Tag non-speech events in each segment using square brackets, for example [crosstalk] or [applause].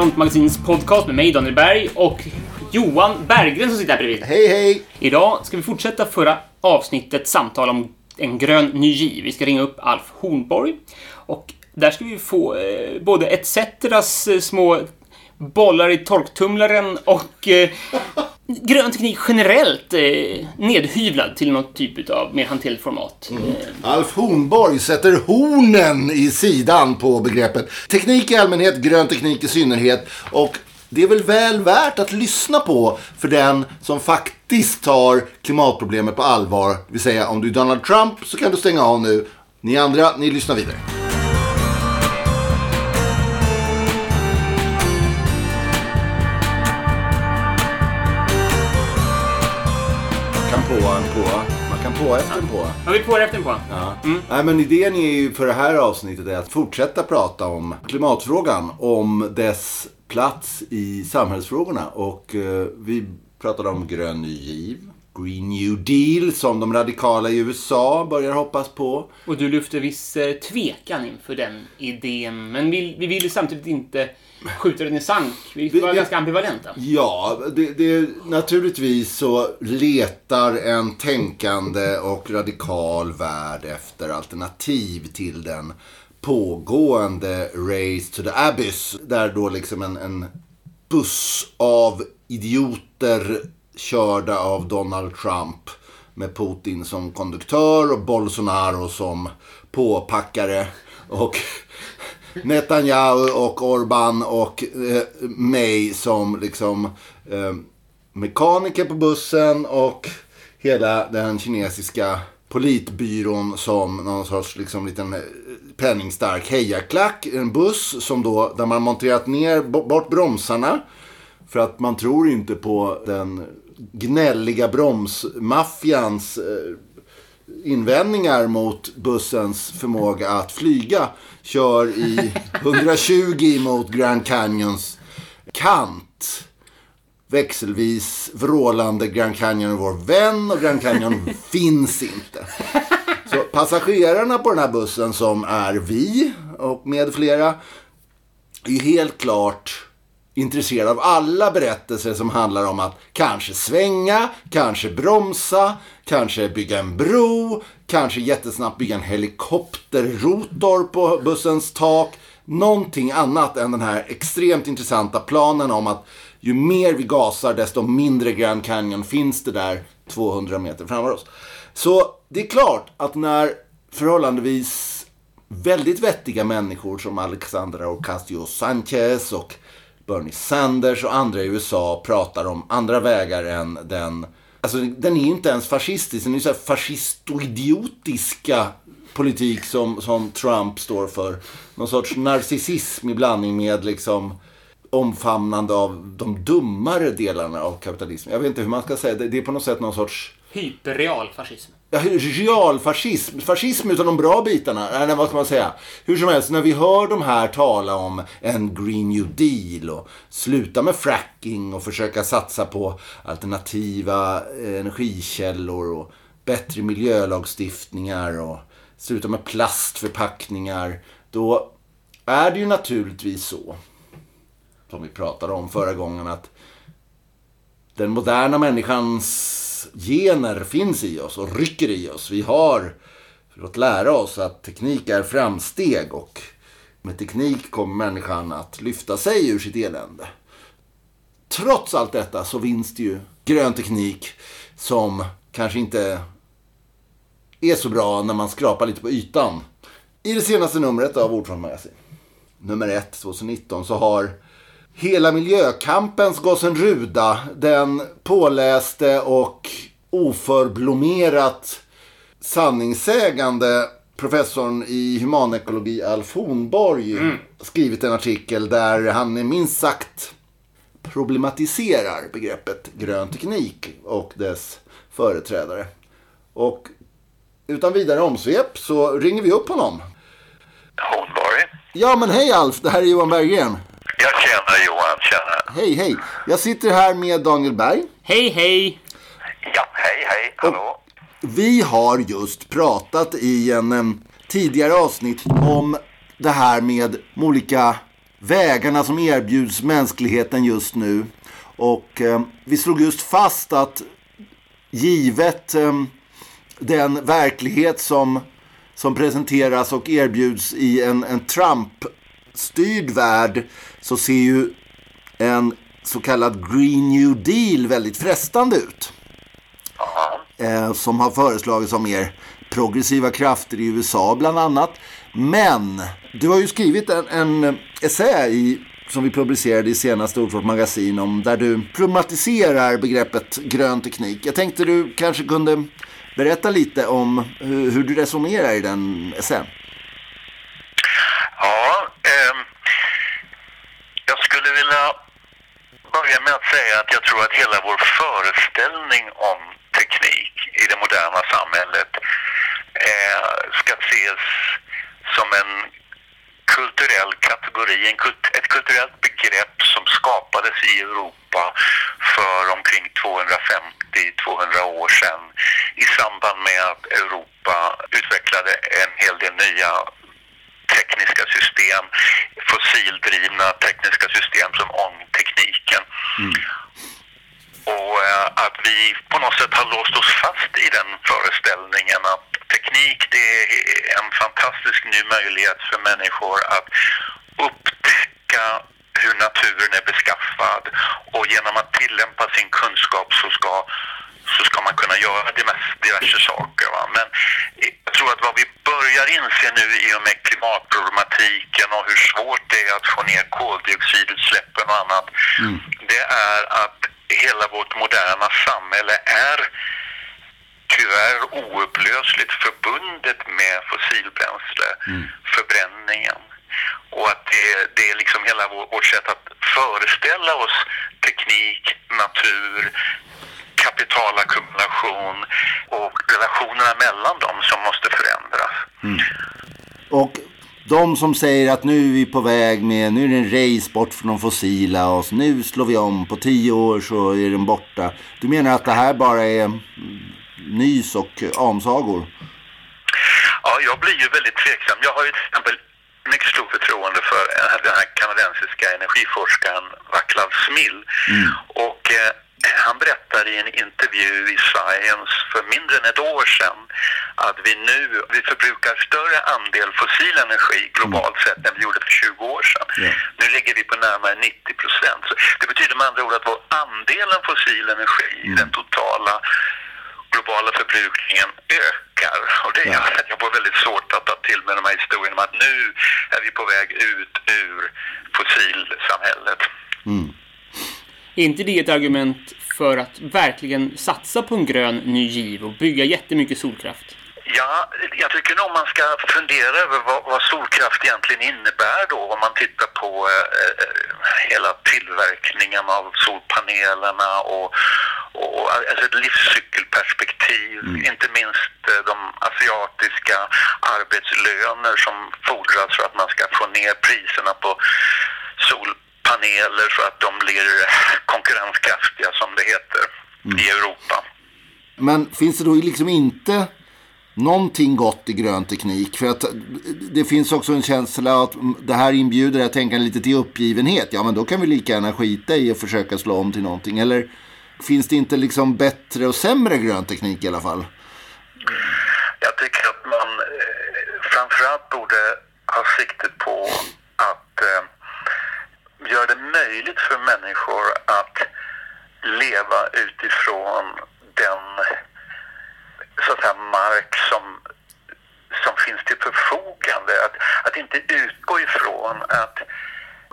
Frontmagasins podcast med mig, Daniel Berg, och Johan Berggren som sitter här bredvid. Hej, hej! Idag ska vi fortsätta förra avsnittet samtal om en grön ny giv. Vi ska ringa upp Alf Hornborg och där ska vi få eh, både ETCetras eh, små bollar i torktumlaren och eh, grön teknik generellt eh, nedhyvlad till något typ av mer hanterligt format. Eh, Alf Hornborg sätter hornen i sidan på begreppet. Teknik i allmänhet, grön teknik i synnerhet. Och det är väl väl värt att lyssna på för den som faktiskt tar klimatproblemet på allvar. Det vill säga, om du är Donald Trump så kan du stänga av nu. Ni andra, ni lyssnar vidare. Man kan på en på. Man kan på efter en på. Har vi på det efter en på? Ja. Nej, men idén är ju för det här avsnittet är att fortsätta prata om klimatfrågan, om dess plats i samhällsfrågorna. Och eh, vi pratade om grön ny giv, Green New Deal som de radikala i USA börjar hoppas på. Och du lyfte viss eh, tvekan inför den idén, men vi, vi ville samtidigt inte skjuta den i sank. Vi var vi- ganska ambivalenta. Ja, det, det, naturligtvis så letar en tänkande och radikal värld efter alternativ till den pågående Race to the Abyss. Där då liksom en, en buss av idioter körda av Donald Trump med Putin som konduktör och Bolsonaro som påpackare. Och Netanyahu och Orban och eh, mig som liksom eh, mekaniker på bussen och hela den kinesiska politbyrån som någon sorts liksom liten eh, penningstark hejaklack. En buss som då, där man monterat ner bort bromsarna. För att man tror inte på den gnälliga bromsmaffians eh, invändningar mot bussens förmåga att flyga kör i 120 mot Grand Canyons kant. Växelvis vrålande Grand Canyon är vår vän och Grand Canyon [laughs] finns inte. Så passagerarna på den här bussen som är vi och med flera är helt klart intresserad av alla berättelser som handlar om att kanske svänga, kanske bromsa, kanske bygga en bro, kanske jättesnabbt bygga en helikopterrotor på bussens tak. Någonting annat än den här extremt intressanta planen om att ju mer vi gasar desto mindre Grand Canyon finns det där 200 meter framför oss. Så det är klart att när förhållandevis väldigt vettiga människor som Alexandra Ocasio-Sanchez och Bernie Sanders och andra i USA pratar om andra vägar än den... Alltså den är ju inte ens fascistisk, den är ju så här fascistoidiotiska politik som, som Trump står för. Någon sorts narcissism i blandning med liksom omfamnande av de dummare delarna av kapitalismen. Jag vet inte hur man ska säga det. Det är på något sätt någon sorts Hyperreal fascism. Realfascism. Fascism utan de bra bitarna. Eller vad ska man säga? Hur som helst, när vi hör de här tala om en Green New Deal och sluta med fracking och försöka satsa på alternativa eh, energikällor och bättre miljölagstiftningar och sluta med plastförpackningar. Då är det ju naturligtvis så, som vi pratade om förra gången, att den moderna människans gener finns i oss och rycker i oss. Vi har fått lära oss att teknik är framsteg och med teknik kommer människan att lyfta sig ur sitt elände. Trots allt detta så finns det ju grön teknik som kanske inte är så bra när man skrapar lite på ytan. I det senaste numret av Ordfront Magasin, nummer 1 2019, så har hela miljökampens gossen Ruda, den påläste och oförblommerat sanningssägande professorn i humanekologi Alf Hornborg skrivit en artikel där han minst sagt problematiserar begreppet grön teknik och dess företrädare. Och utan vidare omsvep så ringer vi upp honom. Hornborg. Ja men hej Alf, det här är Johan Berggren. Känner. Hej hej. Jag sitter här med Daniel Berg. Hej, hej! Ja, hej, hej, hallå. Vi har just pratat i en em, tidigare avsnitt om det här med de olika vägarna som erbjuds mänskligheten just nu. Och eh, vi slog just fast att givet eh, den verklighet som, som presenteras och erbjuds i en, en Trump-styrd värld så ser ju en så kallad Green New Deal väldigt frestande ut. Eh, som har föreslagits av mer progressiva krafter i USA bland annat. Men du har ju skrivit en, en essä i, som vi publicerade i senaste Ordfort magasin om där du problematiserar begreppet grön teknik. Jag tänkte du kanske kunde berätta lite om hur, hur du resonerar i den essän. Ja, eh, jag skulle vilja börja med att säga att jag tror att hela vår föreställning om teknik i det moderna samhället eh, ska ses som en kulturell kategori, en kult, ett kulturellt begrepp som skapades i Europa för omkring 250-200 år sedan i samband med att Europa utvecklade en hel del nya tekniska system, fossildrivna tekniska system som ångtekniken. Mm. Och eh, att vi på något sätt har låst oss fast i den föreställningen att teknik det är en fantastisk ny möjlighet för människor att upptäcka hur naturen är beskaffad och genom att tillämpa sin kunskap så ska, så ska man kunna göra diverse saker. Va? Men jag tror att vad vi börjar inse nu i och med klimatproblematiken och hur svårt det är att få ner koldioxidutsläppen och annat, mm. det är att hela vårt moderna samhälle är tyvärr oupplösligt förbundet med fossilbränsle, mm. förbränningen. Och att det, det är liksom hela vårt sätt att föreställa oss teknik, natur, kapitalackumulation och relationerna mellan dem som måste förändras. Mm. Och de som säger att nu är vi på väg med, nu är det en race bort från de fossila och nu slår vi om, på tio år så är den borta. Du menar att det här bara är nys och amsagor? Ja, jag blir ju väldigt tveksam. Jag har ju till exempel mycket stort förtroende för den här kanadensiska energiforskaren Vaclav Smil. Mm. Och eh, han berättade i en intervju i Science för mindre än ett år sedan att vi nu vi förbrukar större andel fossil energi globalt mm. sett än vi gjorde för 20 år sedan. Yeah. Nu ligger vi på närmare 90 procent. Det betyder med andra ord att vår andelen fossil energi i mm. den totala globala förbrukningen ökar. Och det gör att jag får väldigt svårt att ta till mig de här historierna om att nu är vi på väg ut ur fossilsamhället. Mm. Är inte det ett argument för att verkligen satsa på en grön ny giv och bygga jättemycket solkraft? Ja, jag tycker nog man ska fundera över vad, vad solkraft egentligen innebär då om man tittar på eh, eh hela tillverkningen av solpanelerna och, och alltså ett livscykelperspektiv. Mm. Inte minst eh, de asiatiska arbetslöner som fordras för att man ska få ner priserna på sol paneler så att de blir konkurrenskraftiga som det heter mm. i Europa. Men finns det då liksom inte någonting gott i grön teknik? För att det finns också en känsla att det här inbjuder det här tänkandet lite till uppgivenhet. Ja, men då kan vi lika gärna skita i och försöka slå om till någonting. Eller finns det inte liksom bättre och sämre grön teknik i alla fall? Jag tycker att man eh, framförallt borde ha siktet på att eh, gör det möjligt för människor att leva utifrån den så att säga, mark som, som finns till förfogande. Att, att inte utgå ifrån att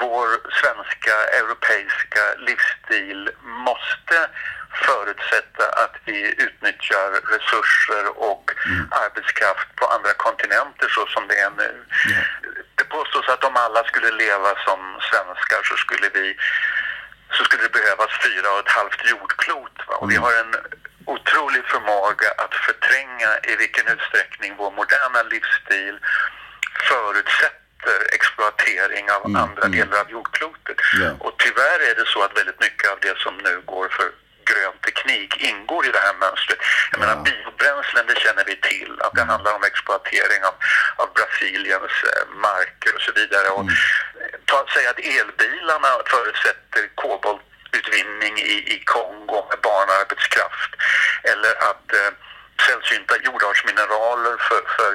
vår svenska, europeiska livsstil måste förutsätta att vi utnyttjar resurser och mm. arbetskraft på andra kontinenter så som det är nu. Mm. Påstås att om alla skulle leva som svenskar så skulle vi så skulle det behövas fyra och ett halvt jordklot. Va? Och mm. vi har en otrolig förmåga att förtränga i vilken utsträckning vår moderna livsstil förutsätter exploatering av mm. andra mm. delar av jordklotet. Yeah. Och tyvärr är det så att väldigt mycket av det som nu går för grön teknik ingår i det här mönstret. Jag ja. menar biobränslen, det känner vi till. Att det mm. handlar om exploatering av, av Brasiliens eh, marker och så vidare. Och mm. ta, säga att elbilarna förutsätter koboltutvinning i, i Kongo med barnarbetskraft. Eller att eh, sällsynta jordartsmineraler för, för,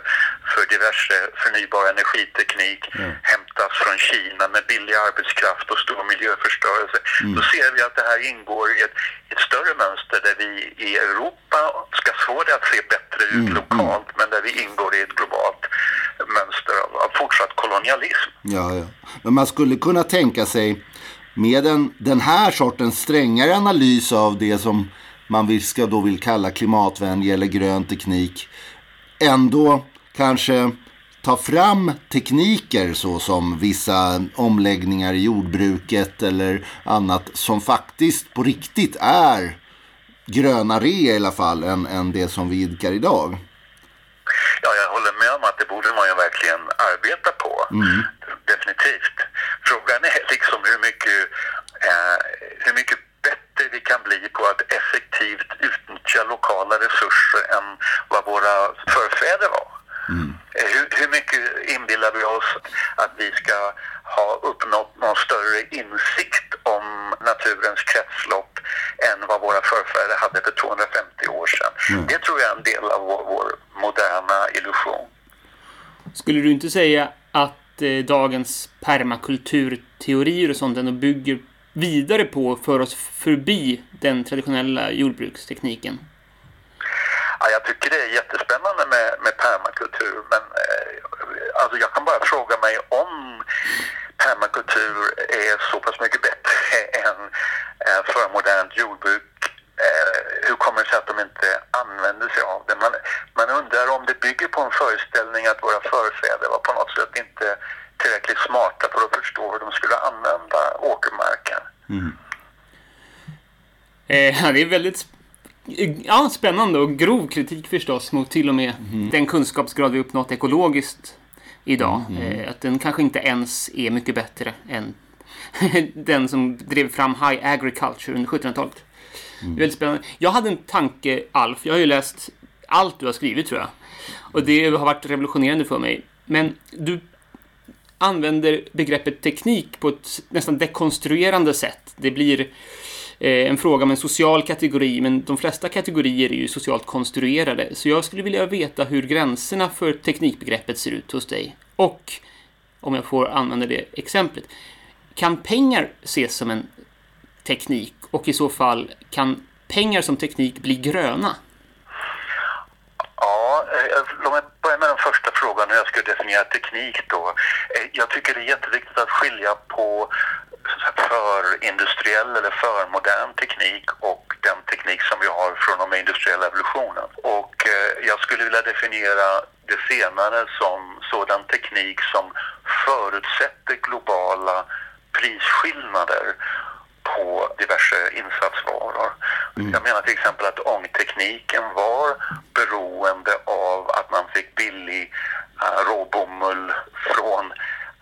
för diverse förnybar energiteknik mm. Hämtas från Kina med billig arbetskraft och stor miljöförstörelse. Mm. Då ser vi att det här ingår i ett, ett, större mönster där vi i Europa ska få det att se bättre ut mm. lokalt men där vi ingår i ett globalt mönster av, av fortsatt kolonialism. Ja, ja. Men man skulle kunna tänka sig med en, den här sortens strängare analys av det som man vill, ska då vill kalla klimatvänlig eller grön teknik ändå kanske ta fram tekniker såsom vissa omläggningar i jordbruket eller annat som faktiskt på riktigt är grönare i alla fall än, än det som vi idkar idag. Ja, jag håller med om att det borde man ju verkligen arbeta på. Mm. Definitivt. Frågan är liksom hur mycket, eh, hur mycket bättre vi kan bli på att effektivt utnyttja lokala resurser än vad våra förfäder var. Eh, hur, hur, mycket inbillar vi oss att vi ska ha uppnått någon större insikt om naturens kretslopp än vad våra förfäder hade för 250 år sedan? Mm. Det tror jag är en del av vår, vår moderna illusion. Skulle du inte säga att eh, dagens permakulturteorier och sånt ändå bygger vidare på för oss förbi den traditionella jordbrukstekniken? Ja, jag tycker det är jättespännande med, med permakultur men eh, alltså jag kan bara fråga mig om permakultur är så pass mycket bättre [laughs] än eh, förmodernt jordbruk eh, hur kommer det sig att de inte använder sig av det? Man, man undrar om det bygger på en föreställning att våra förfäder var på något sätt inte tillräckligt smarta för att förstå hur de skulle använda åkermarken. Mm. Eh, [laughs] det är väldigt ja, spännande och grov kritik förstås mot till och med mm. den kunskapsgrad vi uppnått ekologiskt idag. Mm. Att den kanske inte ens är mycket bättre än [laughs] den som drev fram high agriculture under 1700-talet. Mm. väldigt spännande. Jag hade en tanke, Alf. Jag har ju läst allt du har skrivit tror jag. Och det har varit revolutionerande för mig. Men du använder begreppet teknik på ett nästan dekonstruerande sätt. Det blir Eh, en fråga om en social kategori, men de flesta kategorier är ju socialt konstruerade. Så jag skulle vilja veta hur gränserna för teknikbegreppet ser ut hos dig. Och, om jag får använda det exemplet, kan pengar ses som en teknik? Och i så fall, kan pengar som teknik bli gröna? Ja, eh, låt mig börja med den första frågan hur jag skulle definiera teknik då. Eh, jag tycker det är jätteviktigt att skilja på förindustriell eller förmodern teknik och den teknik som vi har från och med industriella evolutionen. Och eh, jag skulle vilja definiera det senare som sådan teknik som förutsätter globala prisskillnader på diverse insatsvaror. Mm. Jag menar till exempel att ångtekniken var beroende av att man fick billig uh, råbomull från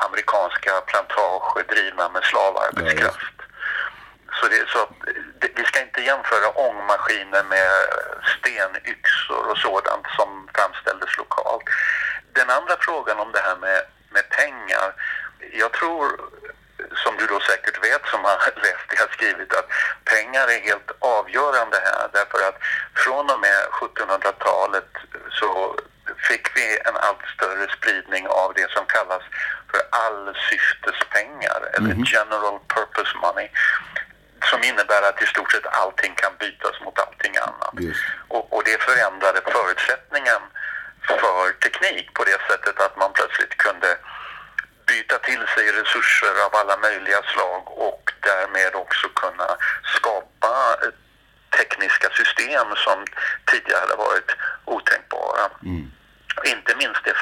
amerikanska plantager drivna med slavarbetskraft. Ja, så, det, så det, vi ska inte jämföra ångmaskiner med stenyxor och sådant som framställdes lokalt. Den andra frågan om det här med, med pengar. Jag tror som du då säkert vet som har [laughs] läst det jag skrivit att pengar är helt avgörande här därför att från och med 1700-talet så fick vi en allt större spridning av det som kallas för allsyftespengar mm. eller mhm. general purpose money som innebär att i stort sett allting kan bytas mot allting annat. Och, och det förändrade förutsättningen för teknik på det sättet att man plötsligt kunde byta till sig resurser av alla möjliga slag och därmed också kunna skapa tekniska system som tidigare hade varit otänkbara. Mm.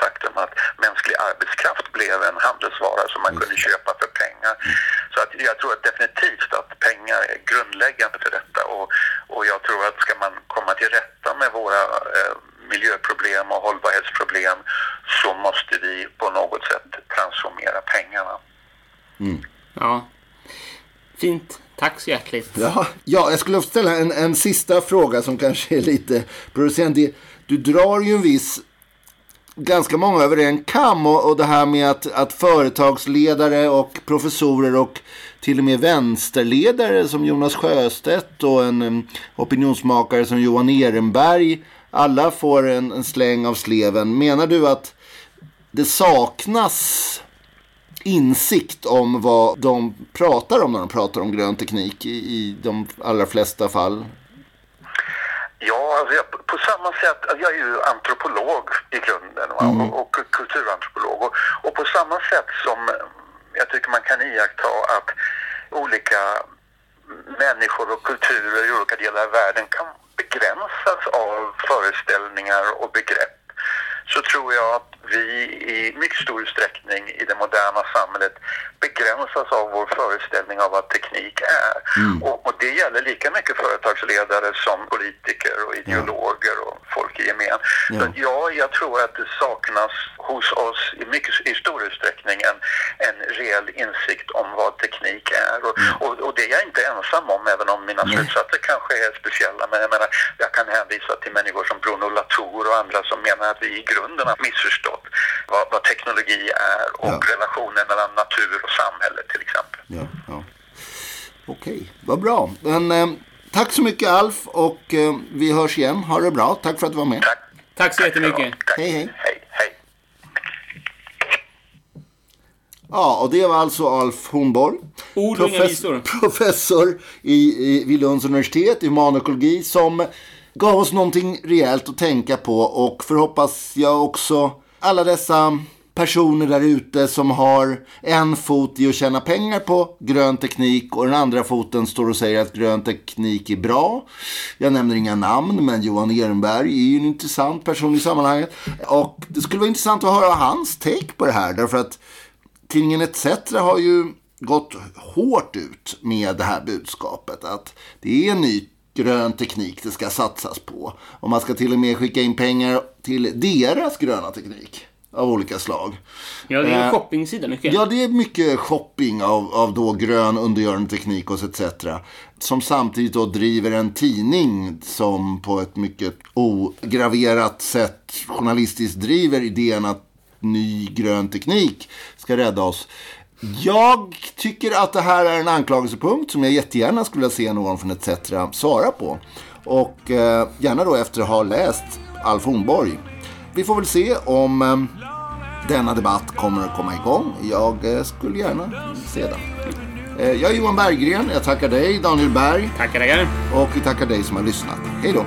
Faktum att mänsklig arbetskraft blev en handelsvara som man kunde köpa för pengar. Mm. Så att jag tror att definitivt att pengar är grundläggande för detta och, och jag tror att ska man komma till rätta med våra eh, miljöproblem och hållbarhetsproblem så måste vi på något sätt transformera pengarna. Mm. Ja, fint. Tack så hjärtligt. Ja, ja, jag skulle ställa en, en sista fråga som kanske är lite provocerande. Du drar ju en viss ganska många över en kam. Och, och det här med att, att företagsledare och professorer och till och med vänsterledare som Jonas Sjöstedt och en opinionsmakare som Johan Ehrenberg. Alla får en, en släng av sleven. Menar du att det saknas insikt om vad de pratar om när de pratar om grön teknik i, i de allra flesta fall? Ja, alltså jag, på samma sätt, alltså jag är ju antropolog i grunden mm. och, och, kulturantropolog. Och, och, på samma sätt som jag tycker man kan iaktta att olika människor och kulturer i olika delar av världen kan begränsas av föreställningar och begrepp så tror jag att vi i mycket stor utsträckning i det moderna samhället begränsas av vår föreställning av vad teknik är. Mm. Och, och, det gäller lika mycket företagsledare som politiker och ideologer och folk i gemen. Ja. Så ja, jag tror att det saknas hos oss i, mycket, i stor utsträckning en, en reell insikt om vad teknik är. Och, mm. och, och, det är jag inte ensam om, även om mina mm. slutsatser kanske är speciella. Men jag menar, jag kan hänvisa till människor som Bruno Latour och andra som menar att vi i grunden har missförstått vad, vad teknologi är och ja. relationen mellan natur och samhälle till exempel. Ja, ja. Okej, okay. vad bra. Men, eh, tack så mycket Alf och eh, vi hörs igen. Ha det bra. Tack för att du var med. Tack. Tack så jättemycket. Tack. Hej, hej. Hej, hej. Ja, och det var alltså Alf Hornborg. Ord och. Professor i, i, vid Lunds universitet i humanekologi som gav oss någonting rejält att tänka på och förhoppas jag också alla dessa personer där ute som har en fot i att tjäna pengar på grön teknik och den andra foten står och säger att grön teknik är bra. Jag nämner inga namn, men Johan Ehrenberg är ju en intressant person i sammanhanget. Och det skulle vara intressant att höra hans take på det här, därför att tidningen ETC har ju gått hårt ut med det här budskapet. Att det är en ny grön teknik det ska satsas på. Och man ska till och med skicka in pengar till deras gröna teknik av olika slag. Ja, det är en eh, shoppingsida mycket. Ja, det är mycket shopping av, av då grön undergörande teknik och etc. Som samtidigt då driver en tidning som på ett mycket ograverat sätt journalistiskt driver idén att ny grön teknik ska rädda oss. Jag tycker att det här är en anklagelsepunkt som jag jättegärna skulle se någon från ETC svara på. Och eh, gärna då efter att ha läst Alf Hornborg. Vi får väl se om eh, denna debatt kommer att komma igång. Jag eh, skulle gärna se den. Eh, jag är Johan Berggren. Jag tackar dig, Daniel Berg. Tackar, tackar. Och vi tackar dig som har lyssnat. Hej då.